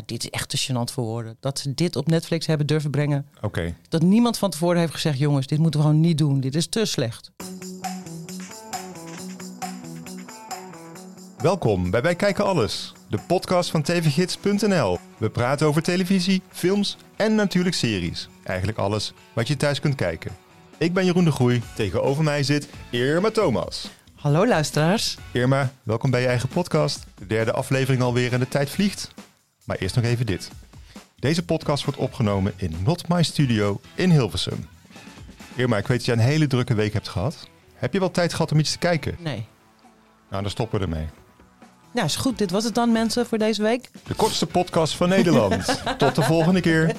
Maar dit is echt te gênant voor woorden. Dat ze dit op Netflix hebben durven brengen. Oké. Dat niemand van tevoren heeft gezegd... jongens, dit moeten we gewoon niet doen. Dit is te slecht. Welkom bij Wij Kijken Alles, de podcast van tvgids.nl. We praten over televisie, films en natuurlijk series. Eigenlijk alles wat je thuis kunt kijken. Ik ben Jeroen de Groei, tegenover mij zit Irma Thomas. Hallo luisteraars. Irma, welkom bij je eigen podcast. De derde aflevering alweer en de tijd vliegt. Maar eerst nog even dit. Deze podcast wordt opgenomen in Not My Studio in Hilversum. Irma, ik weet dat je een hele drukke week hebt gehad. Heb je wel tijd gehad om iets te kijken? Nee. Nou, dan stoppen we ermee. Ja, is goed. Dit was het dan, mensen, voor deze week. De kortste podcast van Nederland. Tot de volgende keer.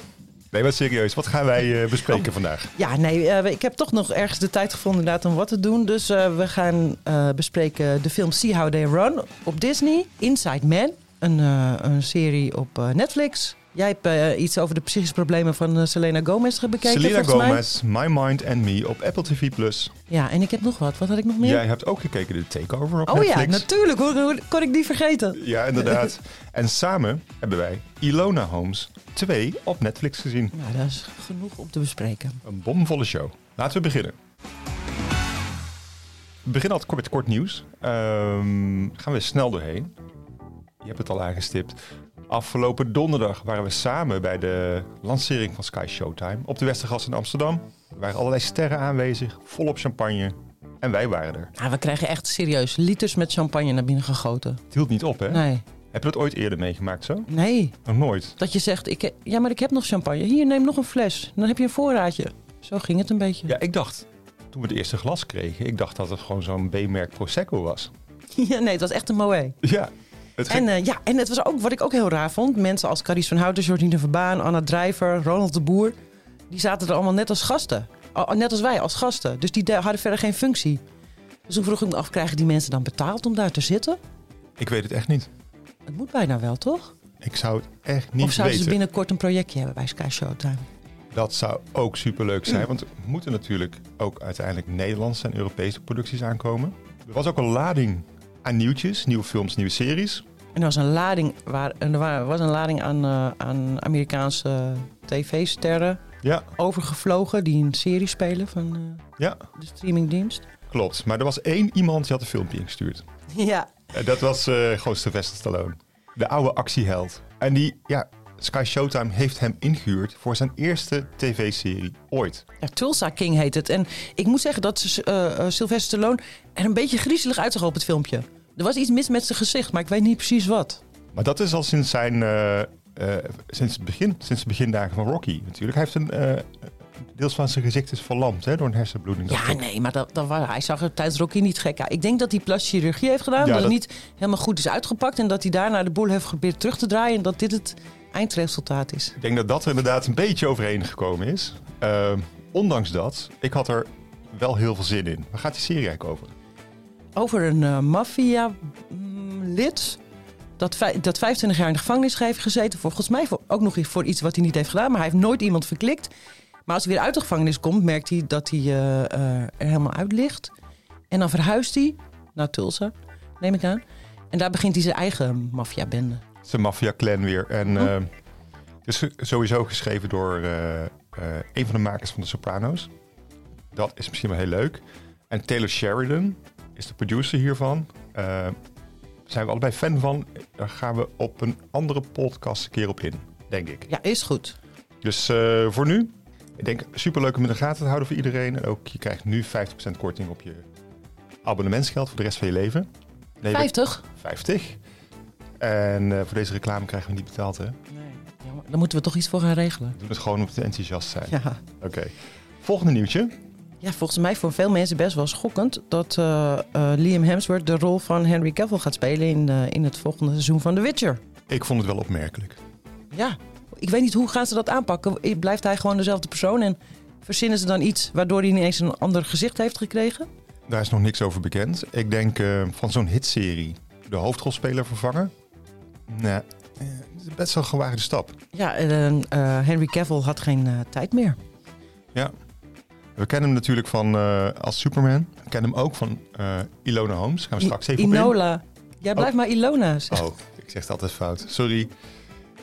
Nee, wat serieus. Wat gaan wij uh, bespreken vandaag? Ja, nee, uh, ik heb toch nog ergens de tijd gevonden inderdaad om wat te doen. Dus uh, we gaan bespreken de film See How They Run op Disney. Inside Man, een, een serie op Netflix. Jij hebt iets over de psychische problemen van Selena Gomez bekeken, Selena Gomez, mij. My Mind and Me op Apple TV+. Plus. Ja, en ik heb nog wat. Wat had ik nog meer? Jij hebt ook gekeken de Takeover op oh, Netflix. Oh ja, natuurlijk. Hoe, hoe, kon ik die vergeten? Ja, inderdaad. en samen hebben wij Ilona Holmes 2 op Netflix gezien. Nou, dat is genoeg om te bespreken. Een bomvolle show. Laten we beginnen. We beginnen altijd met kort nieuws. Um, gaan we snel doorheen. Je hebt het al aangestipt. Afgelopen donderdag waren we samen bij de lancering van Sky Showtime op de Westergas in Amsterdam. Er waren allerlei sterren aanwezig, volop champagne. En wij waren er. Ja, we kregen echt serieus liters met champagne naar binnen gegoten. Het hield niet op, hè? Nee. Heb je dat ooit eerder meegemaakt zo? Nee. Nog nooit? Dat je zegt, ik, ja, maar ik heb nog champagne. Hier, neem nog een fles. Dan heb je een voorraadje. Zo ging het een beetje. Ja, ik dacht, toen we het eerste glas kregen, ik dacht dat het gewoon zo'n B-merk Prosecco was. Ja, nee, het was echt een moe. Ja. Het en, uh, ja, en het was ook wat ik ook heel raar vond. Mensen als Carice van Houten, Jordine Verbaan, Anna Drijver, Ronald de Boer. Die zaten er allemaal net als gasten. Net als wij, als gasten. Dus die hadden verder geen functie. Dus toen vroeg ik me af, krijgen die mensen dan betaald om daar te zitten? Ik weet het echt niet. Het moet bijna wel, toch? Ik zou het echt niet weten. Of zouden weten. ze binnenkort een projectje hebben bij Sky Showtime? Dat zou ook superleuk zijn, want er moeten natuurlijk ook uiteindelijk Nederlandse en Europese producties aankomen. Er was ook een lading aan nieuwtjes, nieuwe films, nieuwe series. En er was een lading, waar, er was een lading aan, uh, aan Amerikaanse tv-sterren ja. overgevlogen die een serie spelen van uh, ja. de streamingdienst. Klopt, maar er was één iemand die had een filmpje ingestuurd. Ja. En dat was uh, gewoon Sylvester Stallone. De oude actieheld. En die, ja, Sky Showtime heeft hem ingehuurd voor zijn eerste tv-serie ooit. Ja, Tulsa King heet het. En ik moet zeggen dat uh, Sylvester Stallone er een beetje griezelig uitzag op het filmpje. Er was iets mis met zijn gezicht, maar ik weet niet precies wat. Maar dat is al sinds zijn... Uh, sinds, het begin, sinds de begindagen van Rocky natuurlijk. Hij heeft een... Deels van zijn gezicht is verlamd hè, door een hersenbloeding. Ja, nee, maar dat, dat hij zag er tijdens Rocky niet gek uit. Ik denk dat hij plastische chirurgie heeft gedaan. Ja, dat, dat het niet helemaal goed is uitgepakt. En dat hij daarna de boel heeft geprobeerd terug te draaien. En dat dit het eindresultaat is. Ik denk dat dat er inderdaad een beetje overheen gekomen is. Uh, ondanks dat, ik had er wel heel veel zin in. Waar gaat die serie eigenlijk over? Over een uh, maffia-lid dat, dat 25 jaar in de gevangenis heeft gezeten. Volgens mij voor, ook nog voor iets wat hij niet heeft gedaan. Maar hij heeft nooit iemand verklikt. Maar als hij weer uit de gevangenis komt, merkt hij dat hij uh, uh, er helemaal uit ligt. En dan verhuist hij naar Tulsa, neem ik aan. En daar begint hij zijn eigen maffiabende. Zijn maffia-clan weer. En uh, het is sowieso geschreven door een van de makers van de Sopranos. Dat is misschien wel heel leuk. En Taylor Sheridan is de producer hiervan. Daar zijn we allebei fan van. Daar gaan we op een andere podcast een keer op in, denk ik. Ja, is goed. Dus voor nu, ik denk superleuk om in de gaten te houden voor iedereen. En ook je krijgt nu 50% korting op je abonnementsgeld voor de rest van je leven. Nee, 50? 50. En uh, voor deze reclame krijgen we niet betaald, hè? Nee, jammer. Dan moeten we toch iets voor gaan regelen. We doen het gewoon om te enthousiast zijn. Ja. Oké. Okay. Volgende nieuwtje. Ja, volgens mij voor veel mensen best wel schokkend dat uh, uh, Liam Hemsworth de rol van Henry Cavill gaat spelen in, in het volgende seizoen van The Witcher. Ik vond het wel opmerkelijk. Ja, ik weet niet hoe gaan ze dat aanpakken. Blijft hij gewoon dezelfde persoon en verzinnen ze dan iets waardoor hij ineens een ander gezicht heeft gekregen? Daar is nog niks over bekend. Ik denk uh, van zo'n hitserie de hoofdrolspeler vervangen. Nee, het is best wel een gewaagde stap. Ja, uh, uh, Henry Cavill had geen uh, tijd meer. Ja. We kennen hem natuurlijk van als Superman. We kennen hem ook van Ilona Holmes. Gaan we straks even Inola. op Jij blijft oh. maar Ilona zeggen. Oh, ik zeg het altijd fout. Sorry.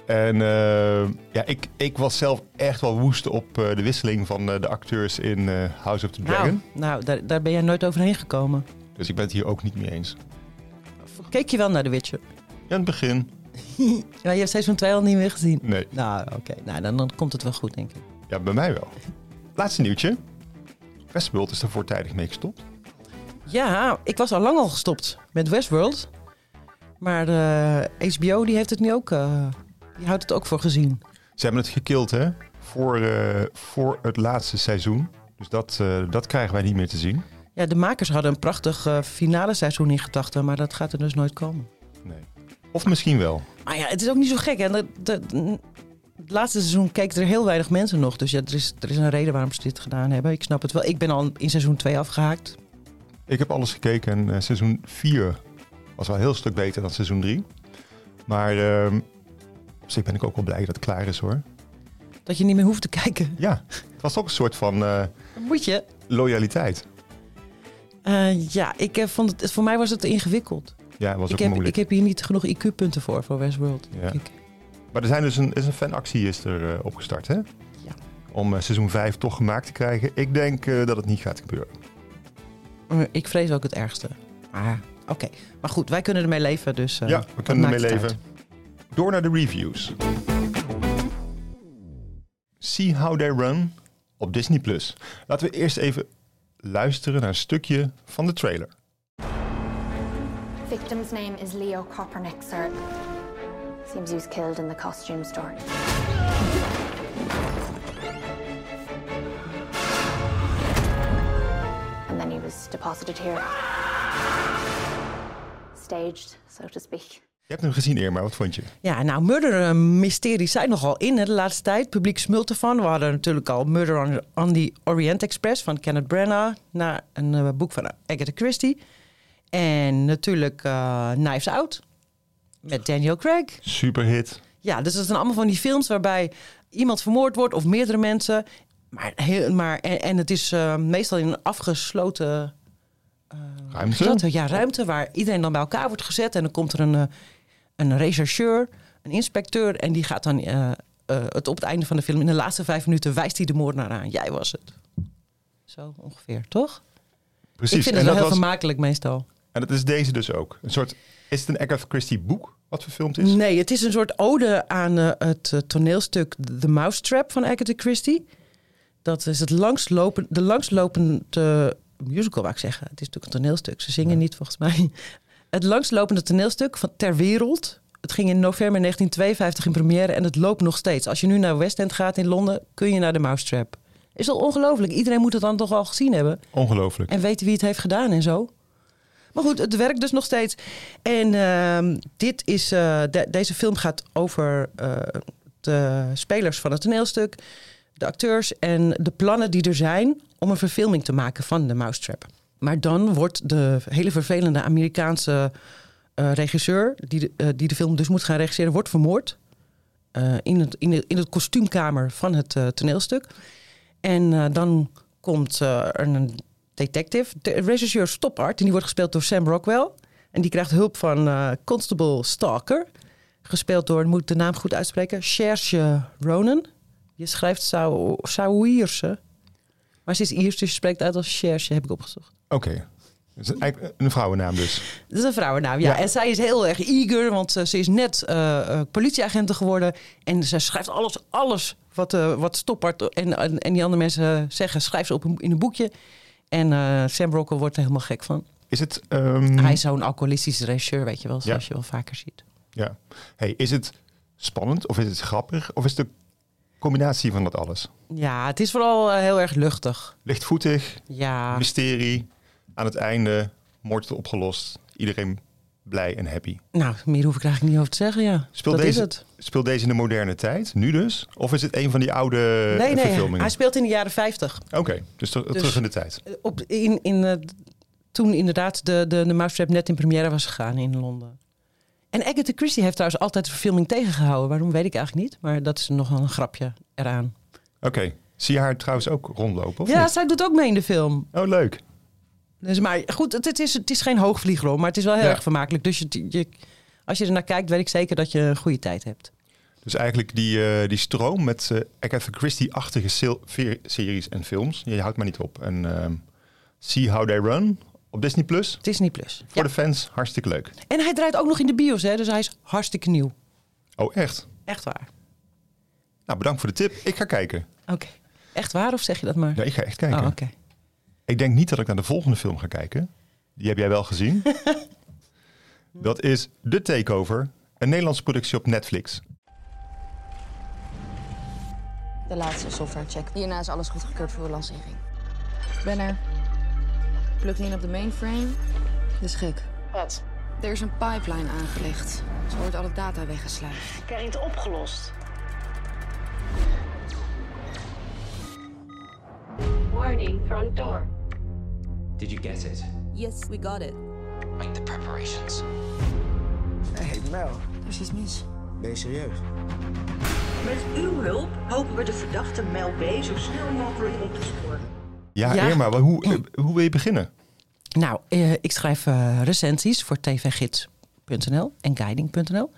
En eh, ja, ik, ik was zelf echt wel woest op eh, de wisseling van eh, de acteurs in eh, House of the Nou, Dragon. nou daar, daar ben jij nooit overheen gekomen. Dus ik ben het hier ook niet mee eens. Keek je wel naar The Witcher? Ja, in het begin, Je hebt seizoen 2 al niet meer gezien. nee. Nou, oké. Nou, dan, dan komt het wel goed, denk ik. Ja, bij mij wel. Laatste nieuwtje. Westworld is er voortijdig mee gestopt. Ja, ik was al lang al gestopt met Westworld. Maar eh, HBO die heeft het nu ook, eh, die houdt het ook voor gezien. Ze hebben het gekild, hè? Voor, eh, voor het laatste seizoen. Dus dat, dat krijgen wij niet meer te zien. Ja, de makers hadden een prachtig finale seizoen in gedachten, maar dat gaat er dus nooit komen. Nee. Of misschien wel. Maar ja, het is ook niet zo gek. Hè? Het laatste seizoen keken er heel weinig mensen nog. Dus ja, er is, er is een reden waarom ze dit gedaan hebben. Ik snap het wel. Ik ben al in seizoen 2 afgehaakt. Ik heb alles gekeken en eh, seizoen 4 was wel een heel stuk beter dan seizoen 3. Maar op zich ben ik ook wel blij dat het klaar is hoor. Dat je niet meer hoeft te kijken. Ja, het was ook een soort van Dan moet je. loyaliteit. Eh, ja, ik vond het, voor mij was het ingewikkeld. Ja, was Ik ook heb, moeilijk. ik heb hier niet genoeg IQ-punten voor, voor Westworld. Ja. Maar er zijn dus een, is een fanactie is er eh, opgestart hè? Ja. Om eh, seizoen 5 toch gemaakt te krijgen. Ik denk eh, dat het niet gaat gebeuren. ik vrees ook het ergste. Maar oké. Maar goed, wij kunnen ermee leven. Dus, ja, we kunnen ermee leven. Door naar de reviews. See How They Run op Disney+. Laten we eerst even luisteren naar een stukje van de trailer. Victim's name is Leo Kopernik, sir. Seems he was killed in the costume store. And then he was deposited here. Staged, so to speak. Je hebt hem gezien, Irma. Wat vond je? Ja, nou, murder mysteries zijn nogal in hè, de laatste tijd. Publiek smult ervan. We hadden natuurlijk al Murder on, on the Orient Express van Kenneth Branagh. Naar een eh, boek van Agatha Christie. En natuurlijk eh, Knives Out. Met Daniel Craig. Superhit. Ja, dus dat zijn allemaal van die films waarbij iemand vermoord wordt of meerdere mensen. Maar, heel, maar en, en het is eh, meestal in een afgesloten Ruimte. ruimte. Ja, ruimte waar iedereen dan bij elkaar wordt gezet. En dan komt er een, eh, een rechercheur, een inspecteur. En die gaat dan eh, eh, het op het einde van de film, in de laatste vijf minuten, wijst hij de moordenaar aan. Jij was het. Zo ongeveer, toch? Precies. Ik vind en, het wel dat heel was, vermakelijk meestal. En dat is deze dus ook. Een soort, is het een Agatha Christie boek wat verfilmd is? Nee, het is een soort ode aan eh, het eh, toneelstuk The Mousetrap van Agatha Christie. Dat is het langstlopen, de langstlopende musical, wou ik zeggen. Het is natuurlijk een toneelstuk. Ze zingen niet, volgens mij. Het langstlopende toneelstuk van ter wereld. Het ging in november 1952 in première en het loopt nog steeds. Als je nu naar West End gaat in Londen, kun je naar de Mousetrap. Is dat ongelooflijk? Iedereen moet het dan toch al gezien hebben Ongelooflijk. en weten wie het heeft gedaan en zo. Maar goed, het werkt dus nog steeds. En ehm, dit is, eh, de- deze film gaat over eh, de spelers van het toneelstuk, de acteurs en de plannen die er zijn om een verfilming te maken van de Mousetrap. Maar dan wordt de hele vervelende Amerikaanse eh, regisseur, die de, die de film dus moet gaan regisseren, wordt vermoord. in, het, in, de, in het kostuumkamer van het toneelstuk. En dan komt er een detective, de regisseur Stoppard, en die wordt gespeeld door Sam Rockwell. En die krijgt hulp van eh, Constable Stalker, gespeeld door, moet ik de naam goed uitspreken, Serge Ronan. Je schrijft Sau- Sauierse, maar ze is Iers, dus je spreekt uit als Serge, heb ik opgezocht. Oké. Is eigenlijk een vrouwennaam dus. Dat is een vrouwennaam, ja. Ja. En zij is heel erg eager, want eh, ze is net eh eh, politieagente geworden. En ze schrijft alles, alles wat, eh wat Stoppard en, en, en die andere mensen zeggen, schrijft ze op een, in een boekje. En eh, Sam Rockwell wordt er helemaal gek van. Is het... ehm, Hij is zo'n alcoholistische regisseur, weet je wel, zoals Ja. je wel vaker ziet. Ja. Hey, is het spannend of is het grappig of is het de combinatie van dat alles? Ja, het is vooral eh, heel erg luchtig. Lichtvoetig, Ja, mysterie, aan het einde, moord opgelost, iedereen blij en happy. nou, meer hoef ik eigenlijk niet over te zeggen, ja. Speelt dat deze, is het. Speelt deze in de moderne tijd, nu dus? Of is het een van die oude Nee, eh, nee, verfilmingen? hij speelt in de jaren 50. Oké, dus, ter- Dus- terug in de tijd. Op, in, in, eh, toen inderdaad de, de, de Mousetrap net in première was gegaan in Londen. En Agatha Christie heeft trouwens altijd de verfilming tegengehouden. Waarom weet ik eigenlijk niet. Maar dat is nog wel een grapje eraan. Oké, zie je haar trouwens ook rondlopen? Of ja, niet? zij doet ook mee in de film. Oh, leuk. Dus, maar goed, het, het is, het is geen hoogvlieger, hoor, maar het is wel heel Ja. erg vermakelijk. Dus je, je, als je er naar kijkt, weet ik zeker dat je een goede tijd hebt. Dus eigenlijk die, eh, die stroom met eh Agatha Christie-achtige series en films. Je houdt maar niet op. En ehm, See How They Run op Disney+. Plus. Disney Plus. Voor Ja. de fans, hartstikke leuk. En hij draait ook nog in de bios, hè? dus hij is hartstikke nieuw. Oh, echt? Echt waar. Nou, bedankt voor de tip. Ik ga kijken. Oké. Echt waar of zeg je dat maar? Ja, ik ga echt kijken. Oh, oké. Ik denk niet dat ik naar de volgende film ga kijken. Die heb jij wel gezien. dat is The Takeover. Een Nederlandse productie op Netflix. De laatste softwarecheck. Hierna is alles goedgekeurd voor de lancering. Ik ben er. Plug in op de mainframe. Dat is gek. Wat? Er is een pipeline aangelegd. Zo wordt alle data weggesluist. Krijg je het opgelost? Warning, front door. Did you get it? Yes, we got it. Make the preparations. Hey Mel, Er is iets mis. ben je serieus? Met uw hulp hopen we de verdachte Mel B. zo snel mogelijk op te sporen. Ja, Ja. Irma, maar hoe, eh, hoe wil je beginnen? Nou, eh, ik schrijf eh, recensies voor tvgids.nl en guiding.nl.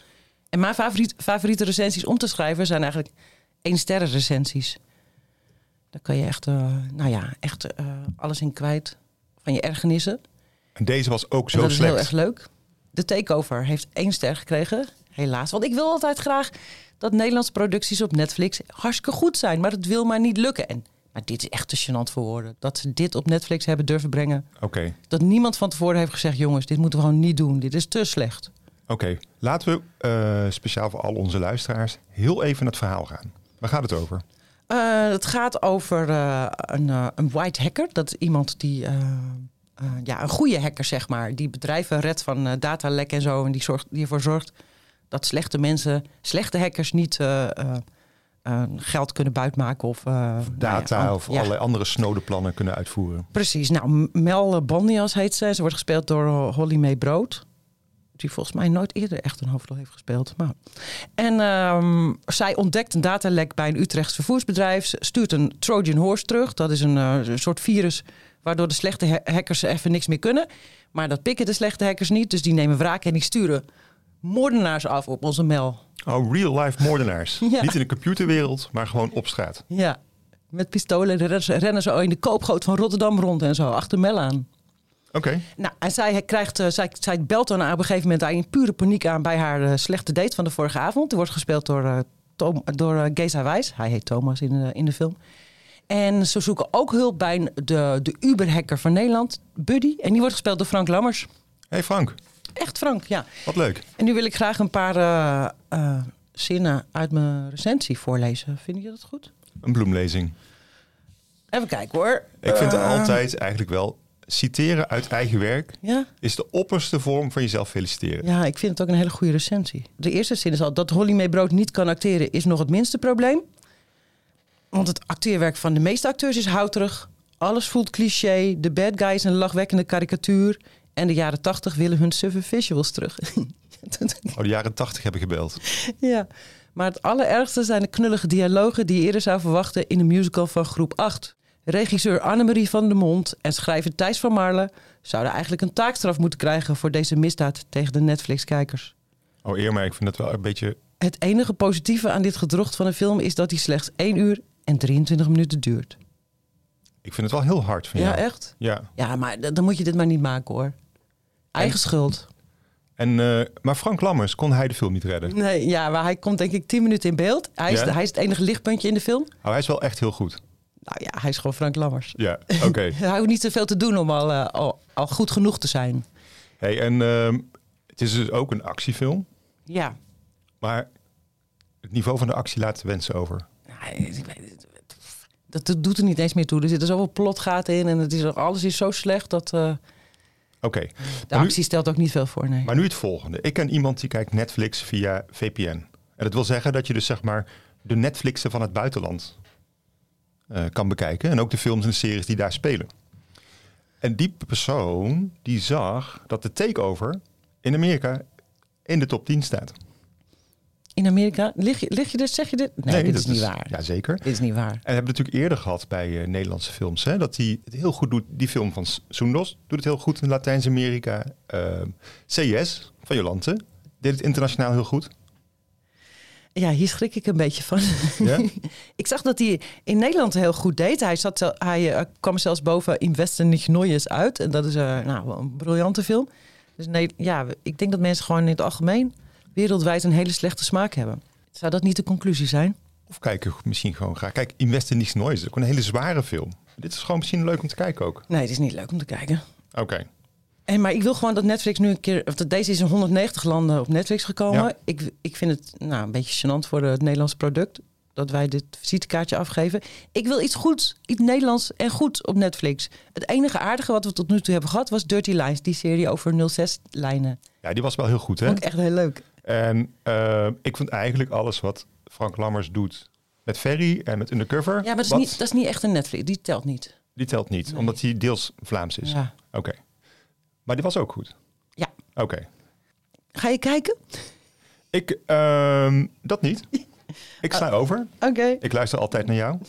En mijn favoriet, favoriete recensies om te schrijven zijn eigenlijk één sterren recensies. Daar kan je echt, eh, nou ja, echt eh, alles in kwijt van je ergernissen. En deze was ook En zo dat is heel slecht. erg leuk. De Takeover heeft één ster gekregen, helaas. Want ik wil altijd graag dat Nederlandse producties op Netflix hartstikke goed zijn. Maar het wil maar niet lukken. En, maar dit is echt te gênant voor woorden. Dat ze dit op Netflix hebben durven brengen. Oké, Dat niemand van tevoren heeft gezegd... jongens, dit moeten we gewoon niet doen. Dit is te slecht. oké. Laten we eh, speciaal voor al onze luisteraars heel even het verhaal gaan. Waar gaat het over? Eh, het gaat over eh, een, eh, een white hacker. Dat is iemand die... ja, een goede hacker, zeg maar. Die bedrijven redt van datalek en zo. En die, zorgt, die ervoor zorgt dat slechte mensen, slechte hackers niet geld kunnen buitmaken. Of, nou Data ja, of ja, allerlei andere snode plannen kunnen uitvoeren. Precies. Nou, Mel Bandias heet ze. Ze wordt gespeeld door Holly May Brood. Die volgens mij nooit eerder echt een hoofdrol heeft gespeeld. Maar... En ehm, zij ontdekt een datalek bij een Utrechts vervoersbedrijf. Stuurt een Trojan Horse terug. Dat is een, eh, een soort virus waardoor de slechte ha- hackers even niks meer kunnen. Maar dat pikken de slechte hackers niet. Dus die nemen wraak en die sturen moordenaars af op onze Mel. Oh, real-life moordenaars. Ja. Niet in de computerwereld, maar gewoon op straat. Ja, met pistolen rennen ze, rennen ze in de koopgoot van Rotterdam rond en zo. Achter Mel aan. Oké, Nou, en zij, krijgt, eh, zij, zij belt dan op een gegeven moment in pure paniek aan bij haar eh, slechte date van de vorige avond. Die wordt gespeeld door, eh Tom, door Geza Wijs. Hij heet Thomas in de, in de film. En ze zoeken ook hulp bij de, de Uber-hacker van Nederland, Buddy. En die wordt gespeeld door Frank Lammers. hey Frank, Echt Frank, ja. wat leuk. En nu wil ik graag een paar zinnen uit mijn recensie voorlezen. Vind je dat goed? Een bloemlezing. Even kijken hoor. Ik vind altijd eigenlijk wel, citeren uit eigen werk Ja? is de opperste vorm van jezelf feliciteren. Ja, ik vind het ook een hele goede recensie. De eerste zin is al dat Holly May Brood niet kan acteren is nog het minste probleem. Want het acteerwerk van de meeste acteurs is houterig. Alles voelt cliché. De bad guy is een lachwekkende karikatuur. En de jaren tachtig willen hun suffe visuals terug. Oh, de jaren tachtig heb ik gebeld. ja. Maar het allerergste zijn de knullige dialogen die je eerder zou verwachten in een musical van groep 8. Regisseur Annemarie van der Mond en schrijver Thijs van Marle zouden eigenlijk een taakstraf moeten krijgen voor deze misdaad tegen de Netflix-kijkers. Oh Irma, ik vind het wel een beetje... Het enige positieve aan dit gedrocht van een film is dat hij slechts 1 uur en 23 minuten duurt. Ik vind het wel heel hard van Ja, jou. echt? Ja. Ja, maar dan moet je dit maar niet maken hoor. Eigen schuld. En, eh, maar Frank Lammers, kon hij de film niet redden? Nee, ja, maar hij komt denk ik 10 minuten in beeld. Hij is, Ja? de- hij is het enige lichtpuntje in de film. Oh, hij is wel echt heel goed. Nou ja, hij is gewoon Frank Lammers. Ja, oké. Hij hoeft niet zoveel te doen om al, eh, al, al goed genoeg te zijn. hey, en ehm, het is dus ook een actiefilm. Ja. Maar het niveau van de actie laat de wensen over. Dat, dat doet er niet eens meer toe. Er zitten zoveel plotgaten in en het is, alles is zo slecht dat eh, Oké. de nu- actie stelt ook niet veel voor. Nee. Maar nu het volgende. Ik ken iemand die kijkt Netflix via VPN. En dat wil zeggen dat je dus zeg maar de Netflixen van het buitenland kan bekijken. En ook de films en series die daar spelen. En die persoon die zag dat de takeover in Amerika in de top 10 staat. In Amerika, lig je, lig je dus, zeg je dit? Nee, dit is niet waar. Ja, zeker. Dit is niet waar. En we hebben natuurlijk eerder gehad bij eh, Nederlandse films. Hè, dat hij het heel goed doet. Die film van Soendos doet het heel goed in Latijns-Amerika. Ehm, CS van Jolante deed het internationaal heel goed. Ja, hier schrik ik een beetje van. Ja? ik zag dat hij in Nederland heel goed deed. Hij, zat, hij eh, kwam zelfs boven In Westen nicht Neues uit. En dat is eh, nou, een briljante film. Dus nee, ja, ik denk dat mensen gewoon in het algemeen wereldwijd een hele slechte smaak hebben. Zou dat niet de conclusie zijn? Of kijken misschien gewoon graag. Kijk, Invest in Niets Noois is ook een hele zware film. Dit is gewoon misschien leuk om te kijken ook. Nee, het is niet leuk om te kijken. Oké. En, maar ik wil gewoon dat Netflix nu een keer... Of dat deze is in 190 landen op Netflix gekomen. Ja. Ik, ik vind het nou, een beetje gênant voor het Nederlandse product... dat wij dit visitekaartje afgeven. Ik wil iets goeds, iets Nederlands en goed op Netflix. Het enige aardige wat we tot nu toe hebben gehad... was Dirty Lines, die serie over 06-lijnen. Ja, die was wel heel goed, hè? Vond ik echt heel leuk. En eh, ik vond eigenlijk alles wat Frank Lammers doet met Ferry en met Undercover... Ja, maar dat is, wat- niet, dat is niet echt een Netflix. Die telt niet. Die telt niet, Nee. omdat hij deels Vlaams is. Ja. Oké. Maar die was ook goed? Ja. Oké. Ga je kijken? Ik, ehm, dat niet. Ik sla over. Oké. Ik luister altijd naar jou.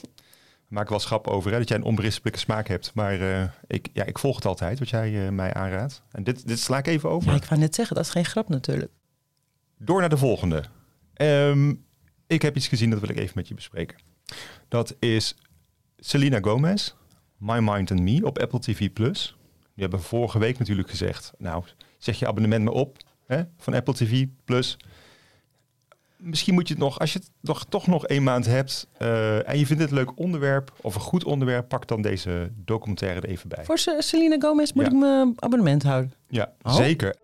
Maken wel schap over hè, dat jij een onberispelijke smaak hebt. Maar eh, ik, ja, ik volg het altijd, wat jij eh, mij aanraadt. En dit, dit sla ik even over. Ja, ik wou net zeggen, dat is geen grap natuurlijk. Door naar de volgende. Ehm, ik heb iets gezien, dat wil ik even met je bespreken. Dat is Selena Gomez, My Mind and Me op Apple TV+. Plus. Die hebben vorige week natuurlijk gezegd, nou, zeg je abonnement maar op hè, van Apple TV+. Plus. Misschien moet je het nog, als je het nog, toch nog één maand hebt eh, en je vindt het een leuk onderwerp of een goed onderwerp, pak dan deze documentaire er even bij. Voor Se- Selena Gomez moet Ja. ik mijn abonnement houden. Ja, Oh. zeker.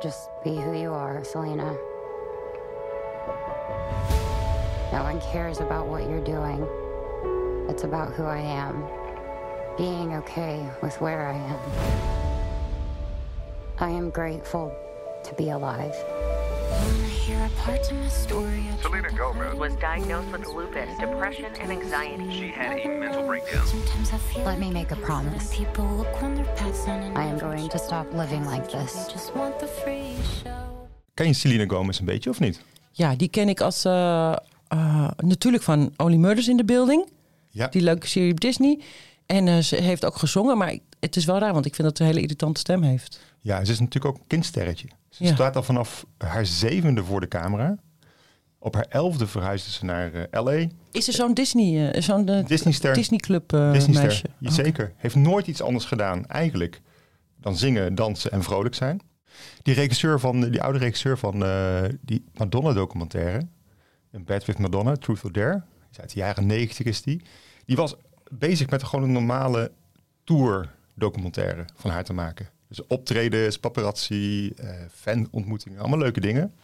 Just be who you are, Selena. No one cares about what you're doing. It's about who I am. Being okay with where I am. I am grateful to be alive. Selena Gomez was diagnosed with lupus, depression, and anxiety. She had a mental breakdown. Let me make a promise. I am going to stop living like this. Ken je Selena Gomez een beetje of niet? Ja, die ken ik als eh, eh, natuurlijk van Only Murders in the Building. Ja. Die leuke serie op Disney. En eh, ze heeft ook gezongen, maar het is wel raar, want ik vind dat ze een hele irritante stem heeft. Ja, ze is natuurlijk ook een kindsterretje. Ze Ja. staat al vanaf haar zevende voor de camera. Op haar elfde verhuisde ze naar eh, LA. Is er zo'n Disney, eh, zo'n eh, Disneyster. Disney Club Disneyster. meisje? Ja. Zeker. Heeft nooit iets anders gedaan eigenlijk dan zingen, dansen en vrolijk zijn. Die regisseur van, die oude regisseur van die Madonna documentaire. In Bed with Madonna, Truth or Dare. Is uit de jaren negentig is die. Die was bezig met gewoon een normale tour documentaire van haar te maken. Dus optredens, paparazzi, eh fanontmoetingen, allemaal leuke dingen.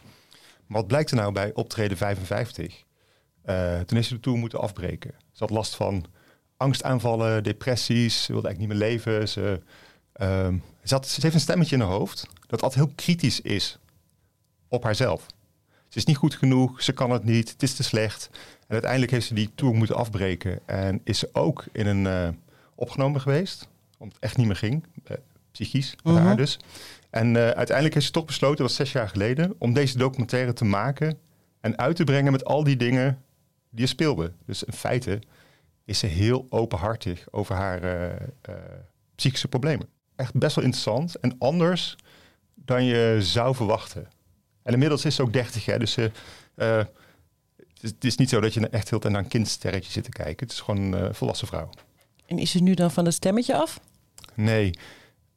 Maar wat blijkt er nou bij optreden 55? Eh, toen is ze de tour moeten afbreken. Ze had last van angstaanvallen, depressies. Ze wilde eigenlijk niet meer leven. Ze, ehm, ze, had, ze heeft een stemmetje in haar hoofd dat altijd heel kritisch is op haarzelf. Ze is niet goed genoeg, ze kan het niet, het is te slecht. En uiteindelijk heeft ze die tour moeten afbreken. En is ze ook in een eh, opgenomen geweest, omdat het echt niet meer ging. eh, psychisch, met Mhm. haar dus. En eh, uiteindelijk heeft ze toch besloten, dat was zes jaar geleden, om deze documentaire te maken en uit te brengen met al die dingen die er speelden. Dus in feite is ze heel openhartig over haar psychische problemen. Echt best wel interessant en anders dan je zou verwachten. En inmiddels is ze ook 30, hè, dus ze, eh, het, is, het is niet zo dat je echt heel tijd naar een kindsterretje zit te kijken. Het is gewoon een eh, volwassen vrouw. En is ze nu dan van het stemmetje af? Nee,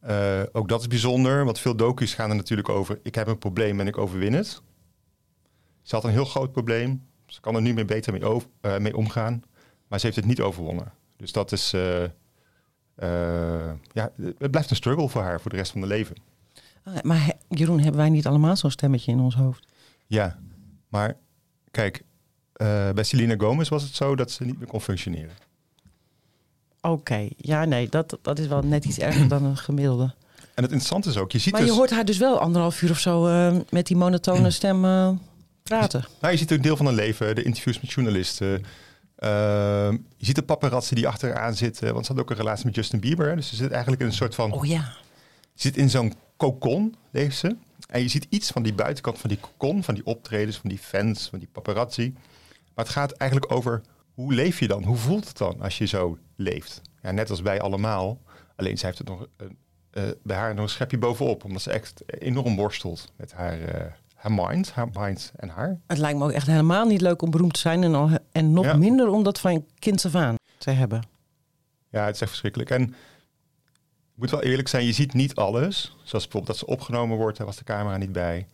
eh, ook dat is bijzonder, want veel docu's gaan er natuurlijk over... ik heb een probleem en ik overwin het. Ze had een heel groot probleem. Ze kan er nu mee beter mee, over, eh, mee omgaan. Maar ze heeft het niet overwonnen. Dus dat is... eh, eh, ja, het blijft een struggle voor haar voor de rest van haar leven. Ah, Maar Jeroen, hebben wij niet allemaal zo'n stemmetje in ons hoofd? Ja, maar kijk, eh, bij Selena Gomez was het zo dat ze niet meer kon functioneren. Oké, ja nee, dat, dat is wel net iets erger dan een gemiddelde. En het interessante is ook, je ziet Maar dus... je hoort haar dus wel anderhalf uur of zo eh, met die monotone stem eh, praten. Nou, je ziet een deel van haar leven, de interviews met journalisten. Ehm, je ziet de paparazzi die achter haar aan zitten. Want ze had ook een relatie met Justin Bieber. hè. Dus ze zit eigenlijk in een soort van... Oh ja. Ze zit in zo'n kokon, leeft ze. En je ziet iets van die buitenkant van die kokon, van die optredens, van die fans, van die paparazzi. Maar het gaat eigenlijk over hoe leef je dan? Hoe voelt het dan als je zo leeft? Ja, net als wij allemaal. Alleen zij heeft het nog, eh, eh, bij haar nog een schepje bovenop. Omdat ze echt enorm worstelt met haar, eh, haar mind, haar mind en haar. Het lijkt me ook echt helemaal niet leuk om beroemd te zijn. En, al- en nog Ja. minder om dat van kinds af aan te hebben. Ja, het is echt verschrikkelijk. En moet wel eerlijk zijn, je ziet niet alles. Zoals bijvoorbeeld dat ze opgenomen wordt, daar was de camera niet bij.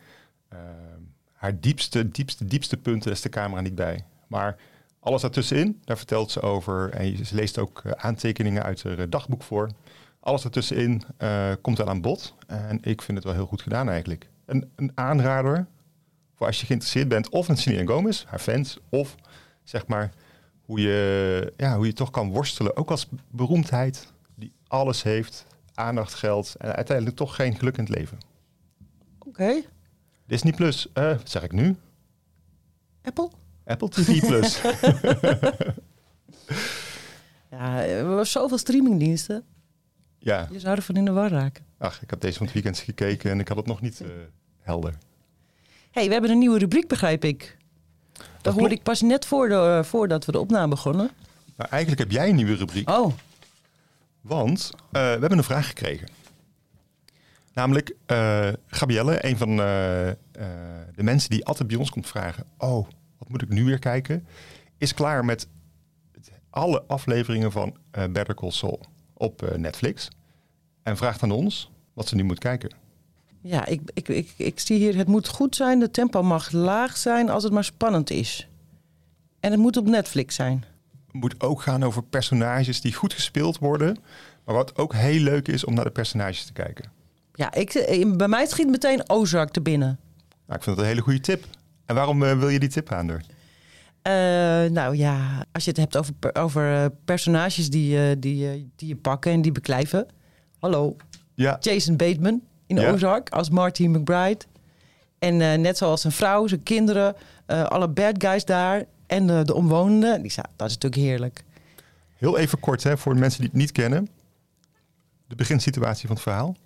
Ehm, haar diepste, diepste, diepste punten, is de camera niet bij. Maar alles daartussenin, daar vertelt ze over. En ze leest ook eh, aantekeningen uit haar eh, dagboek voor. Alles daartussenin eh komt wel aan bod. En ik vind het wel heel goed gedaan eigenlijk. Een, een aanrader voor als je geïnteresseerd bent of in Selena Gomez, haar fans, of zeg maar hoe je, ja, hoe je toch kan worstelen, ook als beroemdheid die alles heeft, aandacht, geld en uiteindelijk toch geen geluk in het leven. Oké. Disney Plus, eh, wat zeg ik nu? Apple? Apple TV Plus. Ja, we hebben zoveel streamingdiensten. ja, Je zou ervan in de war raken. ach, ik heb deze van het weekend gekeken en ik had het nog niet eh, helder. hey, we hebben een nieuwe rubriek, begrijp ik. Dat hoorde ik pas net voor de, eh, voordat we de opname begonnen. Nou, eigenlijk heb jij een nieuwe rubriek, Oh, want eh, we hebben een vraag gekregen. Namelijk, eh Gabrielle, een van eh, de mensen die altijd bij ons komt vragen... oh, wat moet ik nu weer kijken? Is klaar met alle afleveringen van Better Call Saul op Netflix. En vraagt aan ons wat ze nu moet kijken. ja, ik, ik, ik, ik zie hier, het moet goed zijn, de tempo mag laag zijn als het maar spannend is. En het moet op Netflix zijn. Moet ook gaan over personages die goed gespeeld worden... maar wat ook heel leuk is om naar de personages te kijken. Ja, ik, eh, bij mij schiet meteen Ozark te binnen. Nou, ik vind dat een hele goede tip. En waarom eh, wil je die tip aan Eh, nou ja, als je het hebt over, over personages die, die, die je pakken en die beklijven. Hallo, Ja, Jason Bateman in Ja. Ozark als Marty McBride. En net zoals zijn vrouw, zijn kinderen, alle bad guys daar en de, de omwonenden. Die, za- dat is natuurlijk heerlijk. Heel even kort hè, voor de mensen die het niet kennen. De beginsituatie van het verhaal.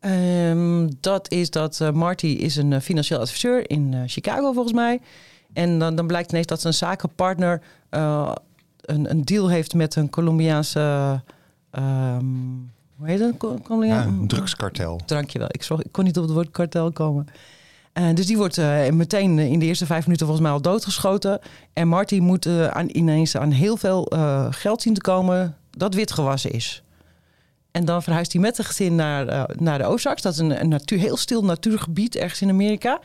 Ehm, dat is dat eh, Marty is een eh, financieel adviseur in eh, Chicago volgens mij. En dan, dan blijkt ineens dat zijn zakenpartner eh, een, een deal heeft met een Colombiaanse... ehm, hoe heet Ja, Colombia- een drugskartel. Dankjewel. Ik, ik kon niet op het woord kartel komen. Eh, dus die wordt eh, meteen in de eerste vijf minuten volgens mij al doodgeschoten. En Marty moet eh, aan, ineens aan heel veel geld zien te komen dat witgewassen is. En dan verhuist hij met zijn gezin naar, naar de Ozarks. Dat is een, natuur, heel stil natuurgebied ergens in Amerika.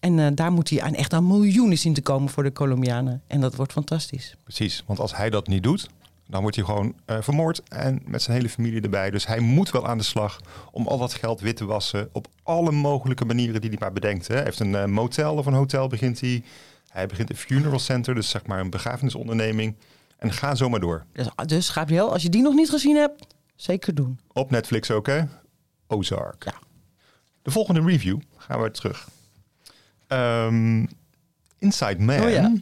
En daar moet hij aan echt aan miljoenen zien te komen voor de Colombianen. En dat wordt fantastisch. Precies, want als hij dat niet doet, dan wordt hij gewoon eh, vermoord en met zijn hele familie erbij. Dus hij moet wel aan de slag om al dat geld wit te wassen op alle mogelijke manieren die hij maar bedenkt. Hè. Hij heeft een eh, motel of een hotel begint hij. Hij begint een funeral center, dus zeg maar een begrafenisonderneming. En ga zo maar door. Dus, dus Gabriel, als je die nog niet gezien hebt, zeker doen. Op Netflix ook, hè? Ozark. Ja. De volgende review gaan we terug. Ehm, Inside Man. Oh ja.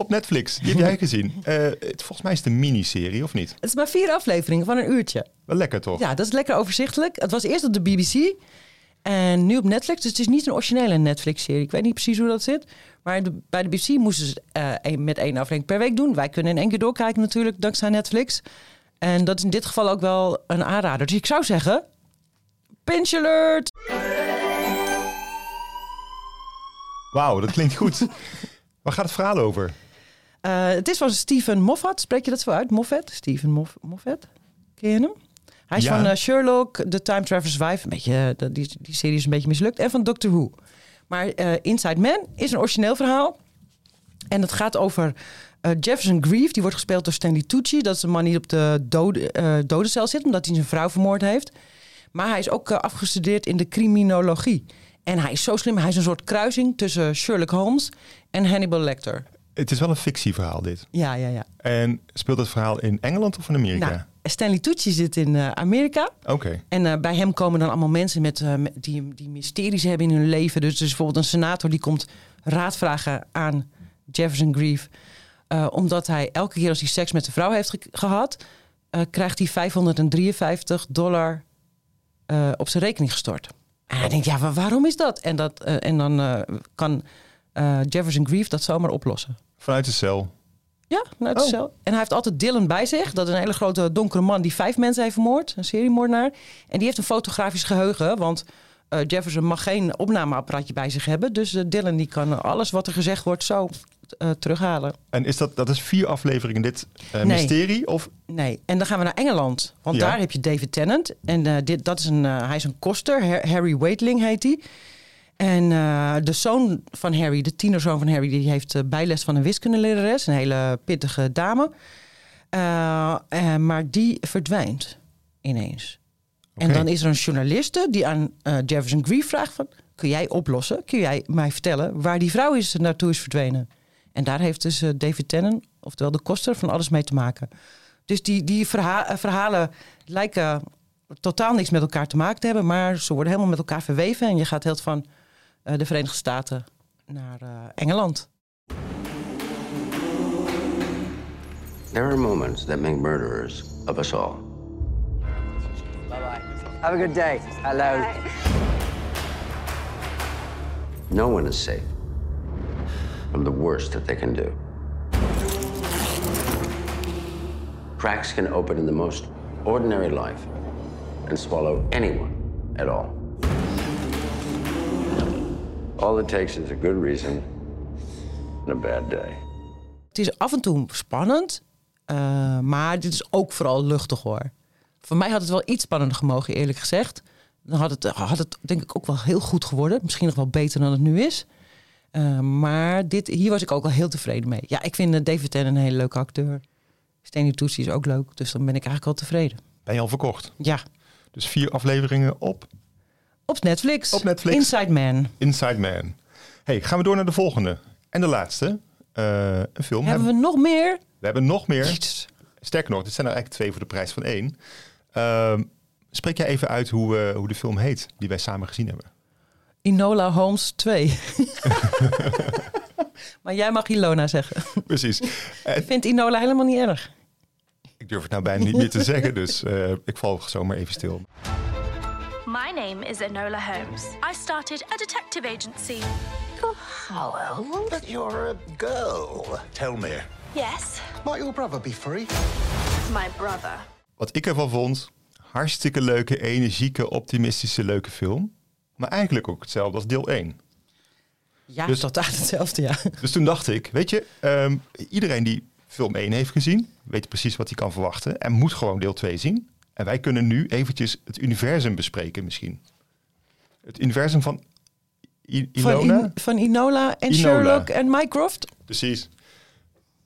Op Netflix. Die heb jij gezien. Eh, het, volgens mij is het een miniserie, of niet? Het is maar vier afleveringen van een uurtje. Wel lekker, toch? Ja, dat is lekker overzichtelijk. Het was eerst op de BBC en nu op Netflix. Dus het is niet een originele Netflix-serie. Ik weet niet precies hoe dat zit. Maar de- bij de BBC moesten ze eh, met één aflevering per week doen. Wij kunnen in één keer doorkijken natuurlijk, dankzij Netflix. En dat is in dit geval ook wel een aanrader. Dus ik zou zeggen, pinch alert! Wauw, dat klinkt goed. Waar gaat het verhaal over? Eh, het is van Stephen Moffat. Spreek je dat zo uit? Moffat? Moff Moffat? Ken je hem? Hij is Ja. van eh, Sherlock, The Time Traveler's Wife. Een beetje, eh, die, die serie is een beetje mislukt. En van Doctor Who. Maar Inside Man is een origineel verhaal. En het gaat over Jefferson Grieve. Die wordt gespeeld door Stanley Tucci. Dat is een man die op de dode, dodencel zit. Omdat hij zijn vrouw vermoord heeft. Maar hij is ook afgestudeerd in de criminologie. En hij is zo slim. Hij is een soort kruising tussen Sherlock Holmes en Hannibal Lecter. Het is wel een fictieverhaal, dit. Ja, ja, ja. En speelt het verhaal in Engeland of in Amerika? Nou, Stanley Tucci zit in eh, Amerika. Oké. En eh, bij hem komen dan allemaal mensen met, eh, met- die, die mysteries hebben in hun leven. Dus, dus bijvoorbeeld een senator die komt raad vragen aan Jefferson Grieve. Eh, omdat hij elke keer als hij seks met zijn vrouw heeft ge- gehad... eh, krijgt hij 553 dollar op zijn rekening gestort. En hij denkt, ja, wa- waarom is dat? En, dat, en dan kan Jefferson Grieve dat zomaar oplossen. Vanuit de cel. Ja, vanuit de Oh. cel. En hij heeft altijd Dylan bij zich. Dat is een hele grote donkere man die vijf mensen heeft vermoord. Een seriemoordenaar. En die heeft een fotografisch geheugen. Want Eh, Jefferson mag geen opnameapparaatje bij zich hebben. Dus eh, Dylan die kan alles wat er gezegd wordt zo eh, terughalen. En is dat, dat is vier afleveringen dit Nee. mysterie? Of Nee, en dan gaan we naar Engeland. Want Ja. daar heb je David Tennant. En eh, dit, dat is een, hij is een koster. Har- Harry Waitling heet hij. En eh, de zoon van Harry, de tienerzoon van Harry... die heeft eh, bijles van een wiskundelerares. Een hele pittige dame. Eh, maar die verdwijnt ineens. En dan is er een journaliste die aan Jefferson Grief vraagt van... kun jij oplossen, kun jij mij vertellen... waar die vrouw is naartoe is verdwenen? En daar heeft dus David Tennant, oftewel de koster, van alles mee te maken. Dus die, die verha- verhalen lijken totaal niks met elkaar te maken te hebben... maar ze worden helemaal met elkaar verweven... en je gaat heel van de Verenigde Staten naar eh, Engeland. There are moments that make murderers of us all. Bye bye. Have a good day. Hello. No one is safe from the worst that they can do. Cracks can open in the most ordinary life and swallow anyone at all. All it takes is a good reason and a bad day. Het is af en toe spannend, eh, maar dit is ook vooral luchtig hoor. Voor mij had het wel iets spannender gemogen, eerlijk gezegd. Dan had het, had het denk ik ook wel heel goed geworden. Misschien nog wel beter dan het nu is. Eh, maar dit, hier was ik ook wel heel tevreden mee. Ja, ik vind eh, David Tennant een hele leuke acteur. Stanley Tucci is ook leuk, dus dan ben ik eigenlijk al tevreden. ben je al verkocht? Ja, Dus vier afleveringen op op Netflix. Op Netflix. Inside Man. Inside Man. Hey, gaan we door naar de volgende. En de laatste. Eh, een film. Hebben we nog meer? We hebben nog meer. Jezus. Sterker nog, dit zijn er eigenlijk twee voor de prijs van één. Ehm, spreek jij even uit hoe, eh, hoe de film heet die wij samen gezien hebben? Inola Holmes 2. maar jij mag Ilona zeggen. Precies. Ik vind Inola helemaal niet erg. Ik durf het nou bijna niet meer te zeggen, dus eh, ik val zomaar even stil. My name is Enola Holmes. I started a detective agency. Oh, well, but you're a girl. Tell me, Yes, might your brother be free? my brother. Wat ik ervan vond, hartstikke leuke, energieke, optimistische, leuke film. Maar eigenlijk ook hetzelfde als deel 1. Ja, Dus- totaal hetzelfde, ja. Dus toen dacht ik, weet je, ehm, iedereen die film 1 heeft gezien, weet precies wat hij kan verwachten en moet gewoon deel 2 zien. En wij kunnen nu eventjes het universum bespreken misschien. Het universum van I- Van. In- van Inola en Inola. Sherlock en Mycroft. Precies.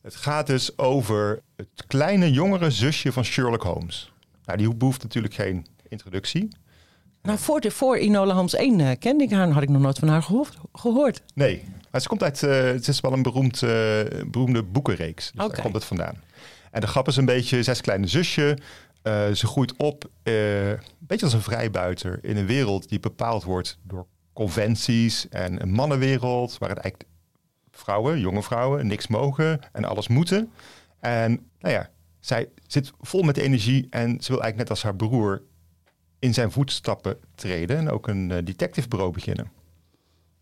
Het gaat dus over het kleine jongere zusje van Sherlock Holmes. Nou, die behoeft natuurlijk geen introductie. Nou, voor, de, voor Inola Holmes 1 eh, kende ik haar en had ik nog nooit van haar gehoord. gehoord. Nee, maar ze komt uit. eh, het is wel een beroemd, eh, beroemde boekenreeks. Dus daar komt het vandaan. En de grap is een beetje: zij is kleine zusje. Eh, ze groeit op, eh, een beetje als een vrijbuiter in een wereld die bepaald wordt door conventies en een mannenwereld, waar het eigenlijk vrouwen, jonge vrouwen, niks mogen en alles moeten. En nou ja, zij zit vol met energie en ze wil eigenlijk net als haar broer in zijn voetstappen treden en ook een eh, detectivebureau beginnen.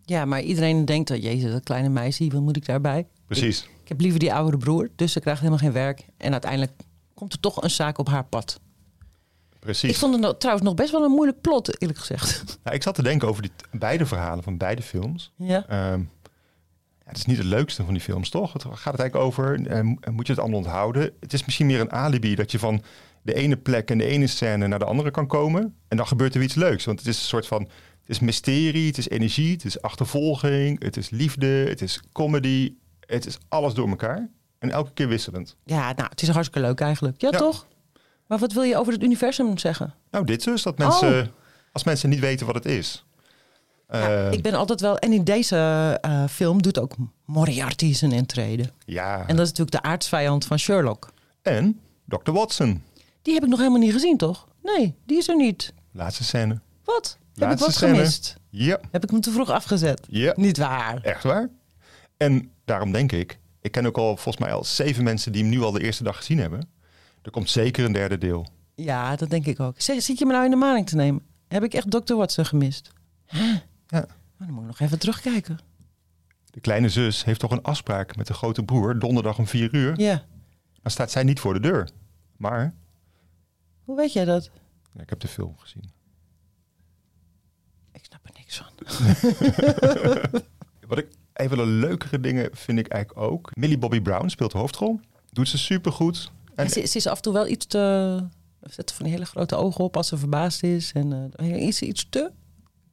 Ja, maar iedereen denkt dat, jezus, dat kleine meisje, wat moet ik daarbij? Precies. Ik, ik heb liever die oudere broer, dus ze krijgt helemaal geen werk. En uiteindelijk komt er toch een zaak op haar pad. Precies. Ik vond het nou- trouwens nog best wel een moeilijk plot, eerlijk gezegd. Nou, ik zat te denken over die beide verhalen van beide films. Ja. Ehm, ja, het is niet het leukste van die films, toch? Het gaat het eigenlijk over, eh, mo- moet je het allemaal onthouden? Het is misschien meer een alibi dat je van de ene plek en de ene scène naar de andere kan komen. En dan gebeurt er iets leuks. Want het is een soort van, het is mysterie, het is energie, het is achtervolging, het is liefde, het is comedy. Het is alles door elkaar. En elke keer wisselend. Ja, nou, het is hartstikke leuk eigenlijk. Ja, Ja. toch? Maar wat wil je over het universum zeggen? Nou, dit dus, dat mensen, Oh. als mensen niet weten wat het is. Ja, Eh, ik ben altijd wel... En in deze eh, film doet ook Moriarty zijn intrede. ja. En dat is natuurlijk de aardsvijand van Sherlock. en Dr. Watson, Die heb ik nog helemaal niet gezien, toch? Nee, die is er niet. laatste scène. Wat? heb ik Laatste wat scène. gemist? Ja, Heb ik hem te vroeg afgezet? ja. Niet waar. Echt waar? En daarom denk ik, ik ken ook al volgens mij al zeven mensen die hem nu al de eerste dag gezien hebben. Er komt zeker een derde deel. Ja, dat denk ik ook. Zeg, zit je me nou in de maling te nemen? Heb ik echt Dr. Watson gemist? Huh? Ja. Oh, dan moet ik nog even terugkijken. De kleine zus heeft toch een afspraak met de grote broer donderdag om vier uur. Ja. Dan staat zij niet voor de deur. Maar Hoe weet jij dat? ja, ik heb de film gezien. Ik snap er niks van. Wat ik een van de leukere dingen vind ik eigenlijk ook. Millie Bobby Brown speelt de hoofdrol. Doet ze supergoed. En En ze, ze is af en toe wel iets te... Ze zet van die hele grote ogen op als ze verbaasd is. En eh, iets, iets te...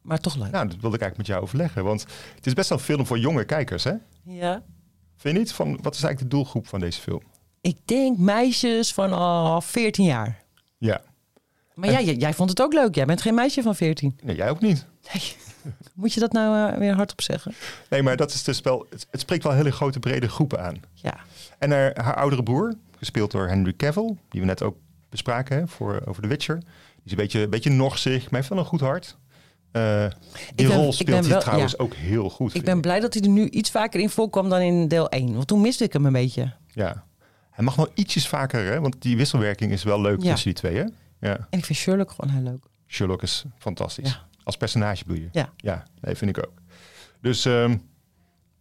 Maar toch leuk. nou, dat wilde ik eigenlijk met jou overleggen. Want het is best wel een film voor jonge kijkers, hè? Ja. Vind je niet? Van, wat is eigenlijk de doelgroep van deze film? Ik denk meisjes van al 14 jaar. Ja. Maar jij, jij vond het ook leuk. Jij bent geen meisje van 14. Nee, jij ook niet. Moet je dat nou eh, weer hardop zeggen? Nee, maar dat is dus wel... Het, het spreekt wel hele grote, brede groepen aan. Ja. En haar, haar oudere broer, gespeeld door Henry Cavill... die we net ook bespraken hè, voor, over The Witcher. Die is een beetje, een beetje norsig, maar heeft wel een goed hart. Eh, die ben- rol speelt hij wel- trouwens ja. ook heel goed. Ik ben blij dat hij er nu iets vaker in voorkwam dan in deel 1. Want toen miste ik hem een beetje. Ja. Hij mag nog ietsjes vaker, hè? Want die wisselwerking is wel leuk Ja. tussen die twee, hè? Ja. En ik vind Sherlock gewoon heel leuk. Sherlock is fantastisch. Als personage bedoel je? Ja. Ja, nee, vind ik ook. Dus ehm,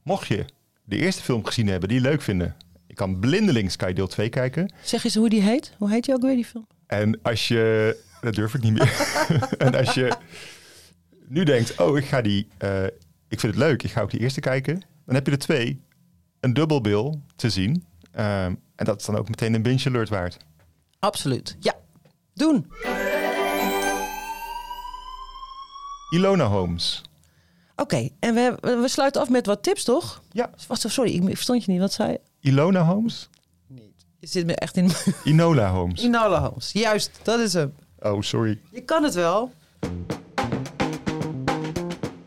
mocht je de eerste film gezien hebben die je leuk vinden... je kan blindelings kan je deel 2 kijken. Zeg eens hoe die heet. Hoe heet die ook weer, die film? En als je... Dat durf ik niet meer. en als je nu denkt... oh, ik ga die... eh, ik vind het leuk, ik ga ook die eerste kijken. Dan heb je er twee. Een dubbelbil te zien. Ehm, en dat is dan ook meteen een binge alert waard. Absoluut. Ja, doen. Ilona Holmes. Oké, en we, we we sluiten af met wat tips, toch? Ja. Was, sorry, ik verstond je niet. Wat zei je? Ilona Holmes? Je zit me echt in... Inola Holmes. Inola Holmes. Juist, dat is hem. Oh, sorry. Je kan het wel.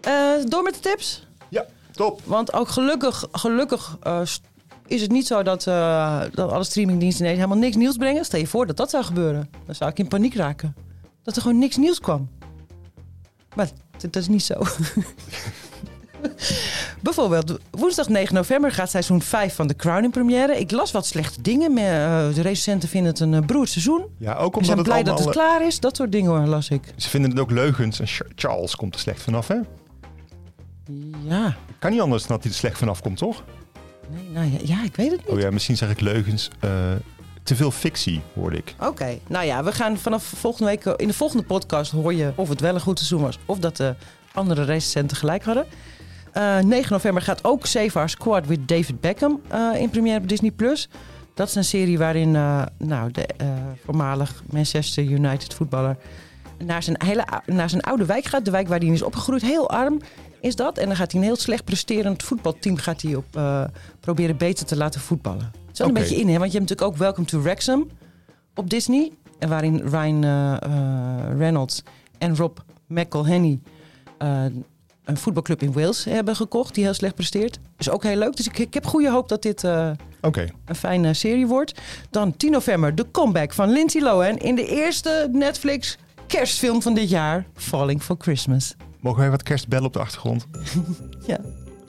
Eh, door met de tips? Ja, top. Want ook gelukkig, gelukkig st- is het niet zo dat, eh, dat alle streamingdiensten ineens helemaal niks nieuws brengen. Stel je voor dat dat zou gebeuren. Dan zou ik in paniek raken. Dat er gewoon niks nieuws kwam. Maar dat, is niet zo. Bijvoorbeeld, woensdag 9 november gaat seizoen 5 van The Crown in première. Ik las wat slechte dingen. eh, de recensenten vinden het een uh, beroerd seizoen. Ja, ook omdat zijn het blij dat het klaar is. Dat soort dingen hoor, las ik. Ze vinden het ook leugens en Ch- Charles komt er slecht vanaf, hè? Ja. Kan niet anders dan dat hij er slecht vanaf komt, toch? Nee, nou ja, ja, ik weet het niet. Oh ja, misschien zeg ik leugens. Eh, te veel fictie, hoorde ik. Oké, nou ja, we gaan vanaf volgende week... In de volgende podcast hoor je of het wel een goed seizoen was... of dat de andere recensenten gelijk hadden. Eh, 9 november gaat ook Save Our Squad with David Beckham eh, in première op Disney+. Plus. Dat is een serie waarin eh, nou, de eh, voormalig Manchester United voetballer... Naar zijn, hele, naar zijn oude wijk gaat. De wijk waar hij is opgegroeid. Heel arm is dat. En dan gaat hij een heel slecht presterend voetbalteam... gaat hij op, eh, proberen beter te laten voetballen. Het Oké. een beetje in, hè? Want je hebt natuurlijk ook Welcome to Wrexham op Disney. En waarin Ryan eh, eh, Reynolds en Rob McElhenney een voetbalclub in Wales hebben gekocht die heel slecht presteert. Is ook heel leuk. Dus ik, ik heb goede hoop dat dit een fijne serie wordt. Dan 10 november de comeback van Lindsay Lohan in de eerste Netflix kerstfilm van dit jaar, Falling for Christmas. Mogen wij wat kerstbellen op de achtergrond? Ja.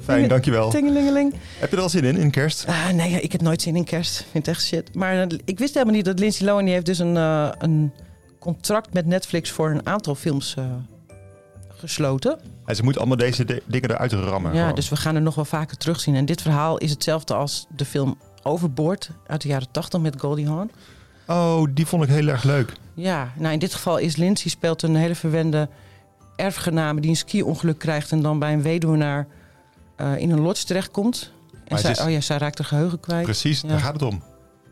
Fijn, dankjewel. Tingelingeling. Heb je er al zin in, in kerst? Ah, nee, ja, ik heb nooit zin in kerst. Ik vind het echt shit. Maar eh, ik wist helemaal niet dat Lindsay Lohan die heeft dus een, eh, een contract met Netflix voor een aantal films eh, gesloten. En ze moeten allemaal deze di- dingen eruit rammen. Ja, gewoon. dus we gaan er nog wel vaker terugzien. En dit verhaal is hetzelfde als de film Overboord uit de jaren 80 met Goldie Hawn. Oh, die vond ik heel erg leuk. Ja, nou in dit geval is Lindsay speelt een hele verwende erfgename die een ski-ongeluk krijgt en dan bij een weduwnaar eh, in een lodge terechtkomt. En zij, is- oh ja, zij raakt haar geheugen kwijt. Precies, Ja. daar gaat het om.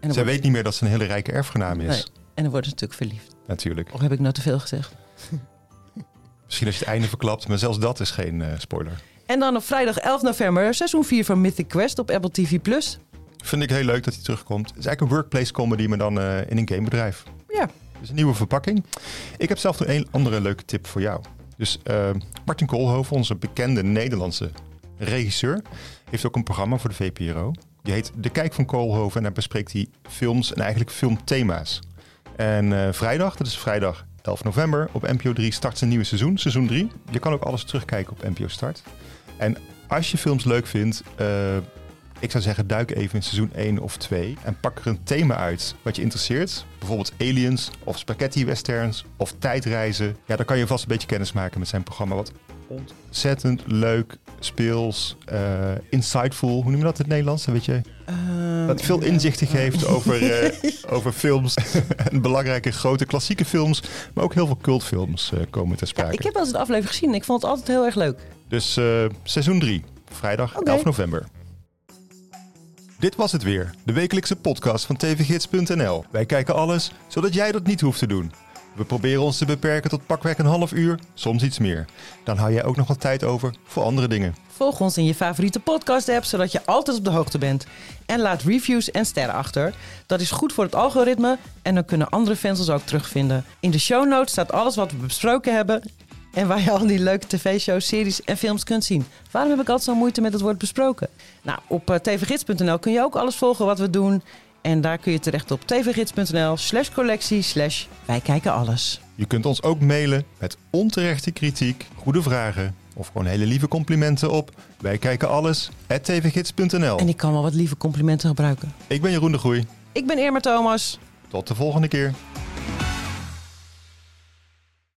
Zij wordt- weet niet meer dat ze een hele rijke erfgenaam is. Nee, en dan wordt ze natuurlijk verliefd. Natuurlijk. Of heb ik nou te veel gezegd? Misschien als je het einde verklapt, maar zelfs dat is geen eh, spoiler. En dan op vrijdag 11 november seizoen 4 van Mythic Quest op Apple TV+. Vind ik heel leuk dat hij terugkomt. Het is eigenlijk een workplace comedy, maar dan eh, in een gamebedrijf. Ja. Dus een nieuwe verpakking. Ik heb zelf nog één andere leuke tip voor jou. Dus eh, Martin Koolhoven, onze bekende Nederlandse regisseur, heeft ook een programma voor de VPRO. Die heet De Kijk van Koolhoven en daar bespreekt hij films en eigenlijk filmthema's. En eh, vrijdag, dat is vrijdag 11 november, op NPO 3 start zijn nieuwe seizoen, seizoen 3. Je kan ook alles terugkijken op NPO Start. En als je films leuk vindt, eh, ik zou zeggen duik even in seizoen 1 of 2 en pak er een thema uit wat je interesseert. Bijvoorbeeld aliens of spaghetti westerns of tijdreizen. Ja, dan kan je vast een beetje kennis maken met zijn programma. Wat ontzettend leuk, speels, eh, insightful. Hoe noem je dat in het Nederlands? Weet je? Ehm, Dat veel inzichten geeft over, eh, over films. en belangrijke grote klassieke films. Maar ook heel veel cultfilms eh, komen ter sprake. Ik heb wel eens de aflevering gezien. Ik vond het altijd heel erg leuk. Dus eh, seizoen 3, vrijdag Oké. 11 november. Dit was het weer, de wekelijkse podcast van tvgids.nl. Wij kijken alles, zodat jij dat niet hoeft te doen. We proberen ons te beperken tot pakweg een half uur, soms iets meer. Dan hou jij ook nog wat tijd over voor andere dingen. Volg ons in je favoriete podcast-app, zodat je altijd op de hoogte bent. En laat reviews en sterren achter. Dat is goed voor het algoritme en dan kunnen andere fans ons ook terugvinden. In de show notes staat alles wat we besproken hebben en waar je al die leuke tv-shows, series en films kunt zien. Waarom heb ik altijd zo'n moeite met het woord besproken? Nou, op eh, tvgids.nl kun je ook alles volgen wat we doen. En daar kun je terecht op tvgids.nl slash collectie slash wij kijken alles. Je kunt ons ook mailen met onterechte kritiek, goede vragen of gewoon hele lieve complimenten op wij kijken alles tvgids.nl. En ik kan wel wat lieve complimenten gebruiken. Ik ben Jeroen de Groei. Ik ben Irma Thomas. Tot de volgende keer.